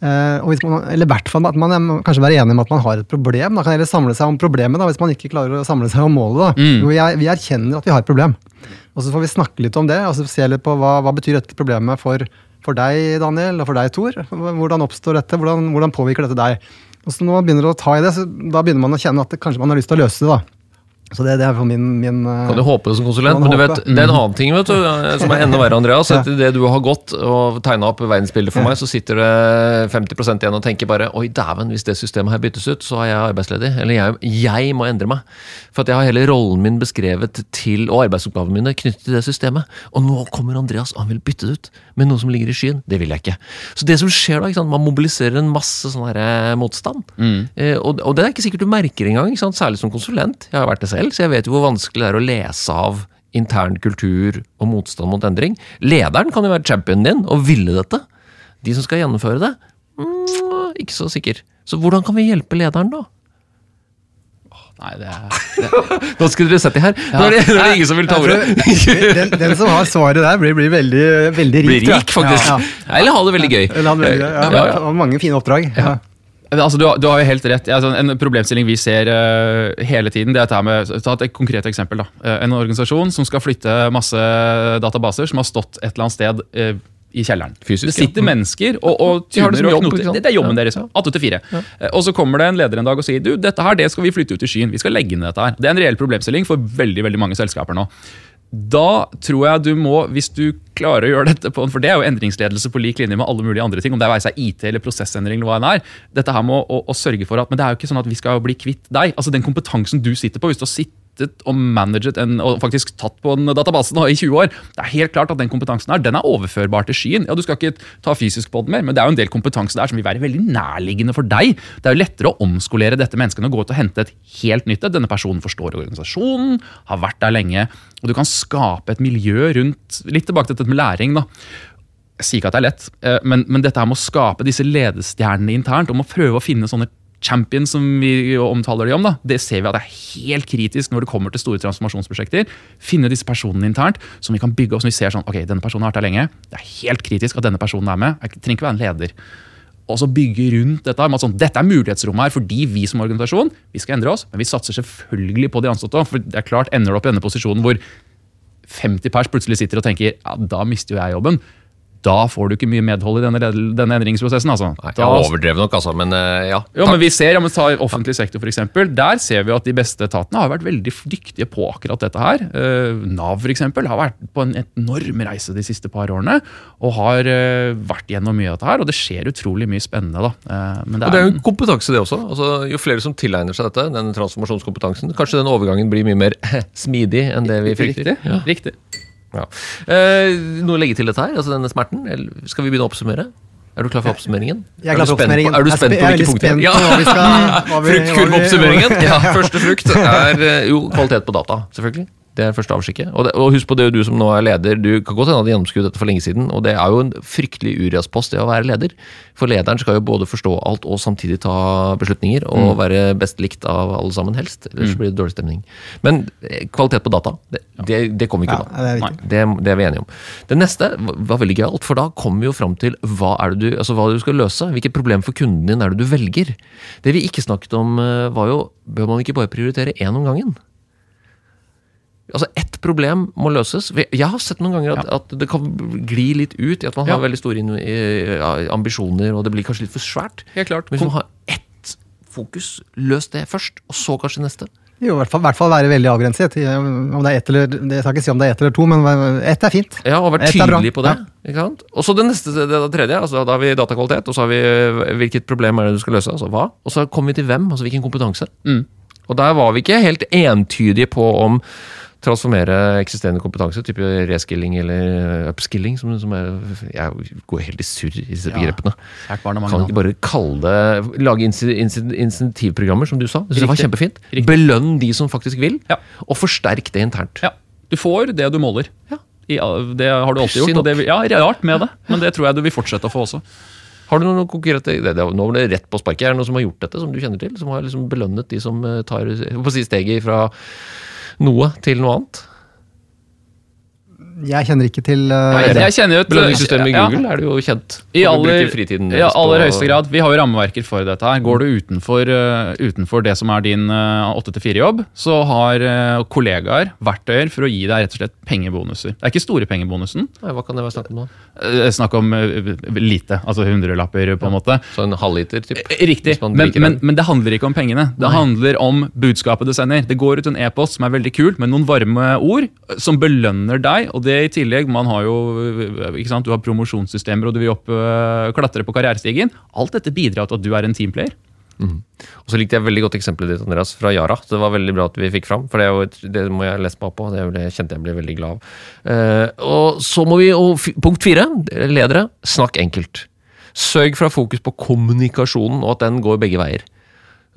Eh, man, eller i hvert fall at man kanskje være enig om at man har et problem. Da kan heller samle seg om problemet, da, hvis man ikke klarer å samle seg om målet. Mm. Jo, er, vi erkjenner at vi har et problem. Og så får vi snakke litt om det, og så se litt på hva, hva betyr dette problemet for, for deg, Daniel, og for deg, Tor. Hvordan oppstår dette? Hvordan, hvordan påvirker dette deg? Og så når man begynner å ta i det, så da begynner man å kjenne at det, kanskje man har lyst til å løse det. da. Så det, det er min, min eh, Kan du håpe som konsulent, men du vet, det er en annen ting vet du, som er enda verre, Andreas. Etter det du har gått og tegna opp verdensbildet for meg, så sitter det 50% igjen og tenker bare Oi, dæven, hvis det systemet her byttes ut, så er jeg arbeidsledig. Eller jeg, jeg må endre meg. For at jeg har hele rollen min beskrevet til, og arbeidsoppgavene mine knyttet til det systemet. Og nå kommer Andreas, og han vil bytte det ut med noe som ligger i skyen. Det vil jeg ikke. Så det som skjer da, man mobiliserer en masse sånn eh, motstand. Eh, og, og det er ikke sikkert du merker engang, særlig som konsulent. Jeg har vært det selv, så jeg vet jo hvor vanskelig det er å lese av intern kultur og motstand mot endring. Lederen kan jo være championen din og ville dette. De som skal gjennomføre det, mm, ikke så sikker. Så hvordan kan vi hjelpe lederen, da? Nei, det er, Nå skulle dere sett det her. Nå er det, nå er det ingen som vil ta ordet. den, den som har svaret der, blir, blir veldig, veldig rik. Blir rik, faktisk. Ja, ja. Eller ha det veldig gøy. Eller han velger, ja, Ja, ja. og Mange fine oppdrag. Ja. Altså, du, du har jo helt rett. Altså, en problemstilling vi ser uh, hele tiden, det er dette med Ta et konkret eksempel. da. Eh, en organisasjon som skal flytte masse databaser som har stått et eller annet sted uh, i kjelleren. Fysisk, det sitter ja. Mm. mennesker og, og De det og knoter. Det, det er jobben Ja, deres. ja. 8 til 4. Eh, Og så kommer det en leder en dag og sier du, dette her, det skal vi flytte ut i skyen. Vi skal legge ned dette her. Det er en reell problemstilling for veldig veldig mange selskaper nå. Da tror jeg du må, hvis du klarer å gjøre dette på For det er jo endringsledelse på lik linje med alle mulige andre ting, om det er IT eller prosessendring eller hva det er. Dette her med å, å, å sørge for at Men det er jo ikke sånn at vi skal bli kvitt deg. Altså Den kompetansen du sitter på, hvis du har sittet og managet en, og faktisk tatt på en database nå i 20 år, det er helt klart at den kompetansen her, den er overførbar til skyen. Ja, Du skal ikke ta fysisk på den mer, men det er jo en del kompetanse der som vil være veldig nærliggende for deg. Det er jo lettere å omskolere dette mennesket enn å gå ut og hente et helt nytt et. Denne personen forstår organisasjonen, har vært der lenge, og du kan skape et miljø rundt Litt tilbake til dette med læring, da. Jeg sier ikke at det er lett, eh, men, men dette her med å skape disse ledestjernene internt, om å prøve å finne sånne champions som vi omtaler de om, da, det ser vi at det er helt kritisk når det kommer til store transformasjonsprosjekter. Finne disse personene internt som vi kan bygge opp, som vi ser sånn, ok, denne personen har vært her lenge. Det er helt kritisk at denne personen er med. Jeg trenger ikke være en leder. Og så bygge rundt dette. med at Sånn, dette er mulighetsrommet her fordi vi som organisasjon vi skal endre oss, men vi satser selvfølgelig på de ansatte. For det er klart, ender du opp i denne posisjonen hvor 50 pers plutselig sitter og tenker ja, da mister jo jeg jobben. Da får du ikke mye medhold i denne, denne endringsprosessen. altså. Nei, Da- jeg overdrev nok, altså, men ja. ja. jo, men vi ser, ja, men Ta offentlig sektor, eksempel. Der ser vi at de beste etatene har vært veldig dyktige på akkurat dette her. Eh, Nav for eksempel, har vært på en enorm reise de siste par årene. Og har eh, vært gjennom mye av dette her, og det skjer utrolig mye spennende. da. Eh, men Og det er jo kompetanse, det også. Altså, jo flere som tilegner seg dette, den transformasjonskompetansen, kanskje den overgangen blir mye mer smidig enn det vi frykter. Riktig. Ja. riktig. Ja. Eh, noe å legge til dette her? Altså denne smerten? Eller skal vi begynne å oppsummere? Er du klar for oppsummeringen? Jeg er klar for oppsummeringen. Er du spent spe- på er hvilke punkter? spent på skal- hva vi- Fruktkurveoppsummeringen. Ja, første frukt er eh, jo kvalitet på data, selvfølgelig. Det er første avskikket. Og, det, og husk på det, du som nå er leder, du kan godt hende hadde gjennomskuet dette for lenge siden, og det er jo en fryktelig uriaspost det å være leder. For lederen skal jo både forstå alt og samtidig ta beslutninger, og være best likt av alle sammen, helst. Ellers blir det dårlig stemning. Men eh, kvalitet på data, det, det, det kommer vi ikke unna. det er. Det, det er vi enige om. Det neste var veldig gøyalt, for da kommer vi jo fram til hva er det du, altså hva du skal løse. Hvilket problem for kunden din er det du velger? Det vi ikke snakket om, eh, var jo Bør man ikke bare prioritere én om gangen? Altså Ett problem må løses. Jeg har sett noen ganger at, at det kan gli litt ut i at man har Ja. veldig store ja, ambisjoner, og det blir kanskje litt for svært. Helt klart. Men hvis man har ett fokus, løs det først, og så kanskje neste. Jo, i hvert fall, i hvert fall være veldig avgrenset. Om det er ett eller Jeg skal ikke si om det er ett eller to, men ett er fint. Ja, og bra. tydelig på det. Ikke sant? Og så det neste, det, det tredje. altså Da har vi datakvalitet, og så har vi hvilket problem er det du skal løse. altså hva? Og så kommer vi til hvem, altså hvilken kompetanse. Mm. Og der var vi ikke helt entydige på om transformere eksisterende kompetanse, type reskilling eller upskilling. Som, som er, jeg går helt i surr i disse begrepene. Kan ikke bare kalle det Lage insentivprogrammer, som du sa. Det var kjempefint. Riktig. Belønn de som faktisk vil, Ja. og forsterk det internt. Ja, Du får det du måler. Ja. I, det har du alltid gjort. Og det, ja, rart med det, men det tror jeg du vil fortsette å få også. Har du noen konkrete det, det, Nå var det rett på sparket. Er det noen som har gjort dette, som du kjenner til? Som har liksom belønnet de som eh, tar på steget fra noe til noe annet? Jeg kjenner ikke til uh, Nei, jeg kjenner jo et Belønningssystemet i ja. Google er det jo kjent. I aller, ja, aller høyeste grad. Vi har jo rammeverker for dette. her. Går du utenfor, uh, utenfor det som er din uh, 8-4-jobb, så har eh, kollegaer verktøyer for å gi deg rett og slett pengebonuser. Det er ikke store pengebonusen. Nei, Hva kan det være snakk om? Eh, snakk om eh, lite, altså hundrelapper på en måte. Så en halvliter, typ? Eh, Riktig, men, men, men det handler ikke om pengene. Det handler om budskapet du sender. Det går ut en e-post som er veldig kul, med noen varme ord eh, som belønner deg. Og det i tillegg, man har jo eh, ikke sant, Du har promosjonssystemer, og du vil opp, øh, klatre på karrierestigen. Alt dette bidrar til at du er en teamplayer. Og så likte jeg veldig godt eksempelet ditt, Andreas, fra Yara. Så det var veldig bra at vi fikk fram, for det, jo det må jeg lese meg opp på. Det kjente jeg ble veldig glad av. Uh, og så må vi, og punkt fire, ledere, snakk enkelt. Sørg for å ha fokus på kommunikasjonen, og at den går begge veier.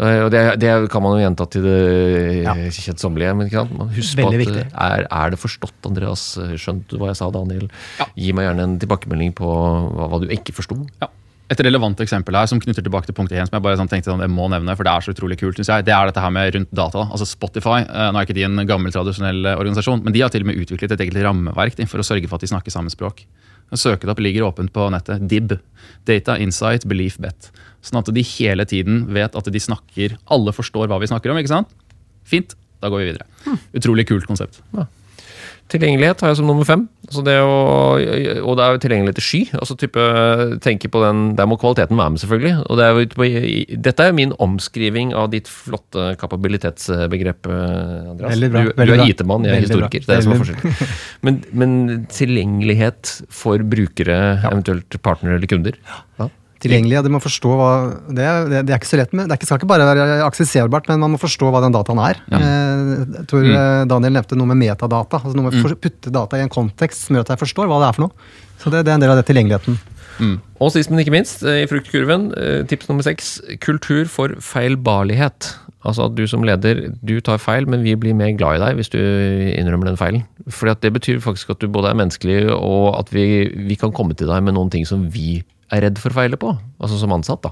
Eh, og det, det kan man jo gjenta til det Ja. kjedsommelige, men ikke sant? Man husk på Veldig at eh, er, er det forstått, Andreas? Skjønt du hva jeg sa, Daniel? Gi meg gjerne en tilbakemelding på hva, hva du ikke forsto. Ja. Et relevant eksempel her som knytter tilbake til punkt 1, som jeg bare sånn tenkte sånn, jeg må nevne, for det er så utrolig kult, synes jeg, det er dette her med rundt data. Altså Spotify, eh, nå er ikke de en gammel, tradisjonell eh, organisasjon, men de har til og med utviklet et eget rammeverk for å sørge for at de snakker samme språk. Søk det opp, ligger åpent på nettet. DIB. Data, Insight, Belief, Bet. Sånn at de hele tiden vet at de snakker Alle forstår hva vi snakker om, ikke sant? Fint, da går vi videre. Utrolig kult konsept. Tilgjengelighet har jeg som nummer fem. Det å, og det er jo tilgjengelighet til sky. altså type, tenke på den, Der må kvaliteten være med, selvfølgelig. og det er jo, på- Dette er jo min omskriving av ditt flotte kapabilitetsbegrep, eh, Andreas. Veldig bra, Du, du er. IT-mann, jeg er historiker. Det er det som er forskjellen. Men, men tilgjengelighet for brukere, eventuelt partnere eller kunder. Ja. Tilgjengelig, og de må forstå hva det, det, det er ikke så lett med. Det er ikke, skal ikke bare være aksesserbart, men man må forstå hva den dataen er. Ja. Jeg tror mm. Daniel nevnte noe med metadata. altså Noe med å for- putte data i en kontekst som gjør at jeg forstår hva det er for noe. Så det, det er en del av det tilgjengeligheten. Og sist, men ikke minst, eh, i fruktkurven, eh, tips nummer seks, kultur for feilbarlighet. Altså at du som leder, du tar feil, men vi blir mer glad i deg hvis du innrømmer den feilen. Fordi at det betyr faktisk at du både er menneskelig, og at vi, vi kan komme til deg med noen ting som vi er redd for å feile på. Altså som ansatt, da.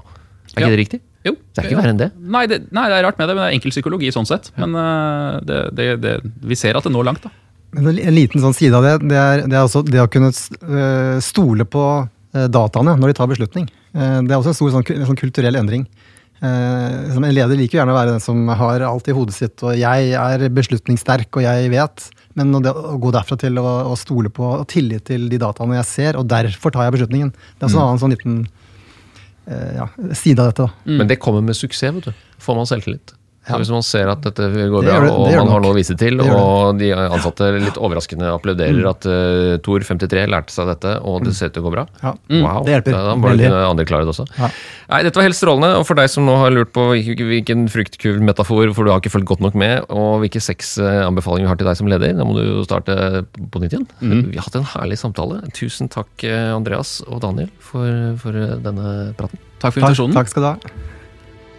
Er ikke Ja. det riktig? Jo. Det er ikke verre enn det. Nei det, nei, det er rart med det, men det er enkel psykologi sånn sett. Men eh, det, det, det, vi ser at det når langt, da. En liten sånn side av det, det er, det er også det å kunne øh, stole på øh, dataene når de tar beslutning. Eh, Det er også en stor sånn, en sånn kulturell endring. Eh, En leder liker gjerne å være den som har alt i hodet sitt, og jeg er beslutningssterk og jeg vet. Men å det- å gå derfra til å, å stole på og tillit til de dataene jeg ser, og derfor tar jeg beslutningen. Det er også en annen sånn liten eh, ja, side av dette. da. Men det kommer med suksess, vet du. Får man selvtillit. Så Ja. Hvis man ser at dette går Det bra, det- det og det man har noe å vise til, og de ansatte litt overraskende applauderer at uh, Tor 53 lærte seg dette, og det ser ut til å gå bra. Ja. Wow, Det hjelper. Da Veldig. kunne andre klare det også. Ja. Nei, Dette var helt strålende, og for deg som nå har lurt på hvilken- fruktkurvmetafor, for du har ikke fulgt godt nok med, og hvilke seks eh, anbefalinger vi har til deg som leder, da må du jo starte på nytt igjen. Mm. Vi har hatt en herlig samtale. Tusen takk, eh, Andreas og Daniel, for, for eh, denne praten. Takk for Takk, invitasjonen. takk skal du ha.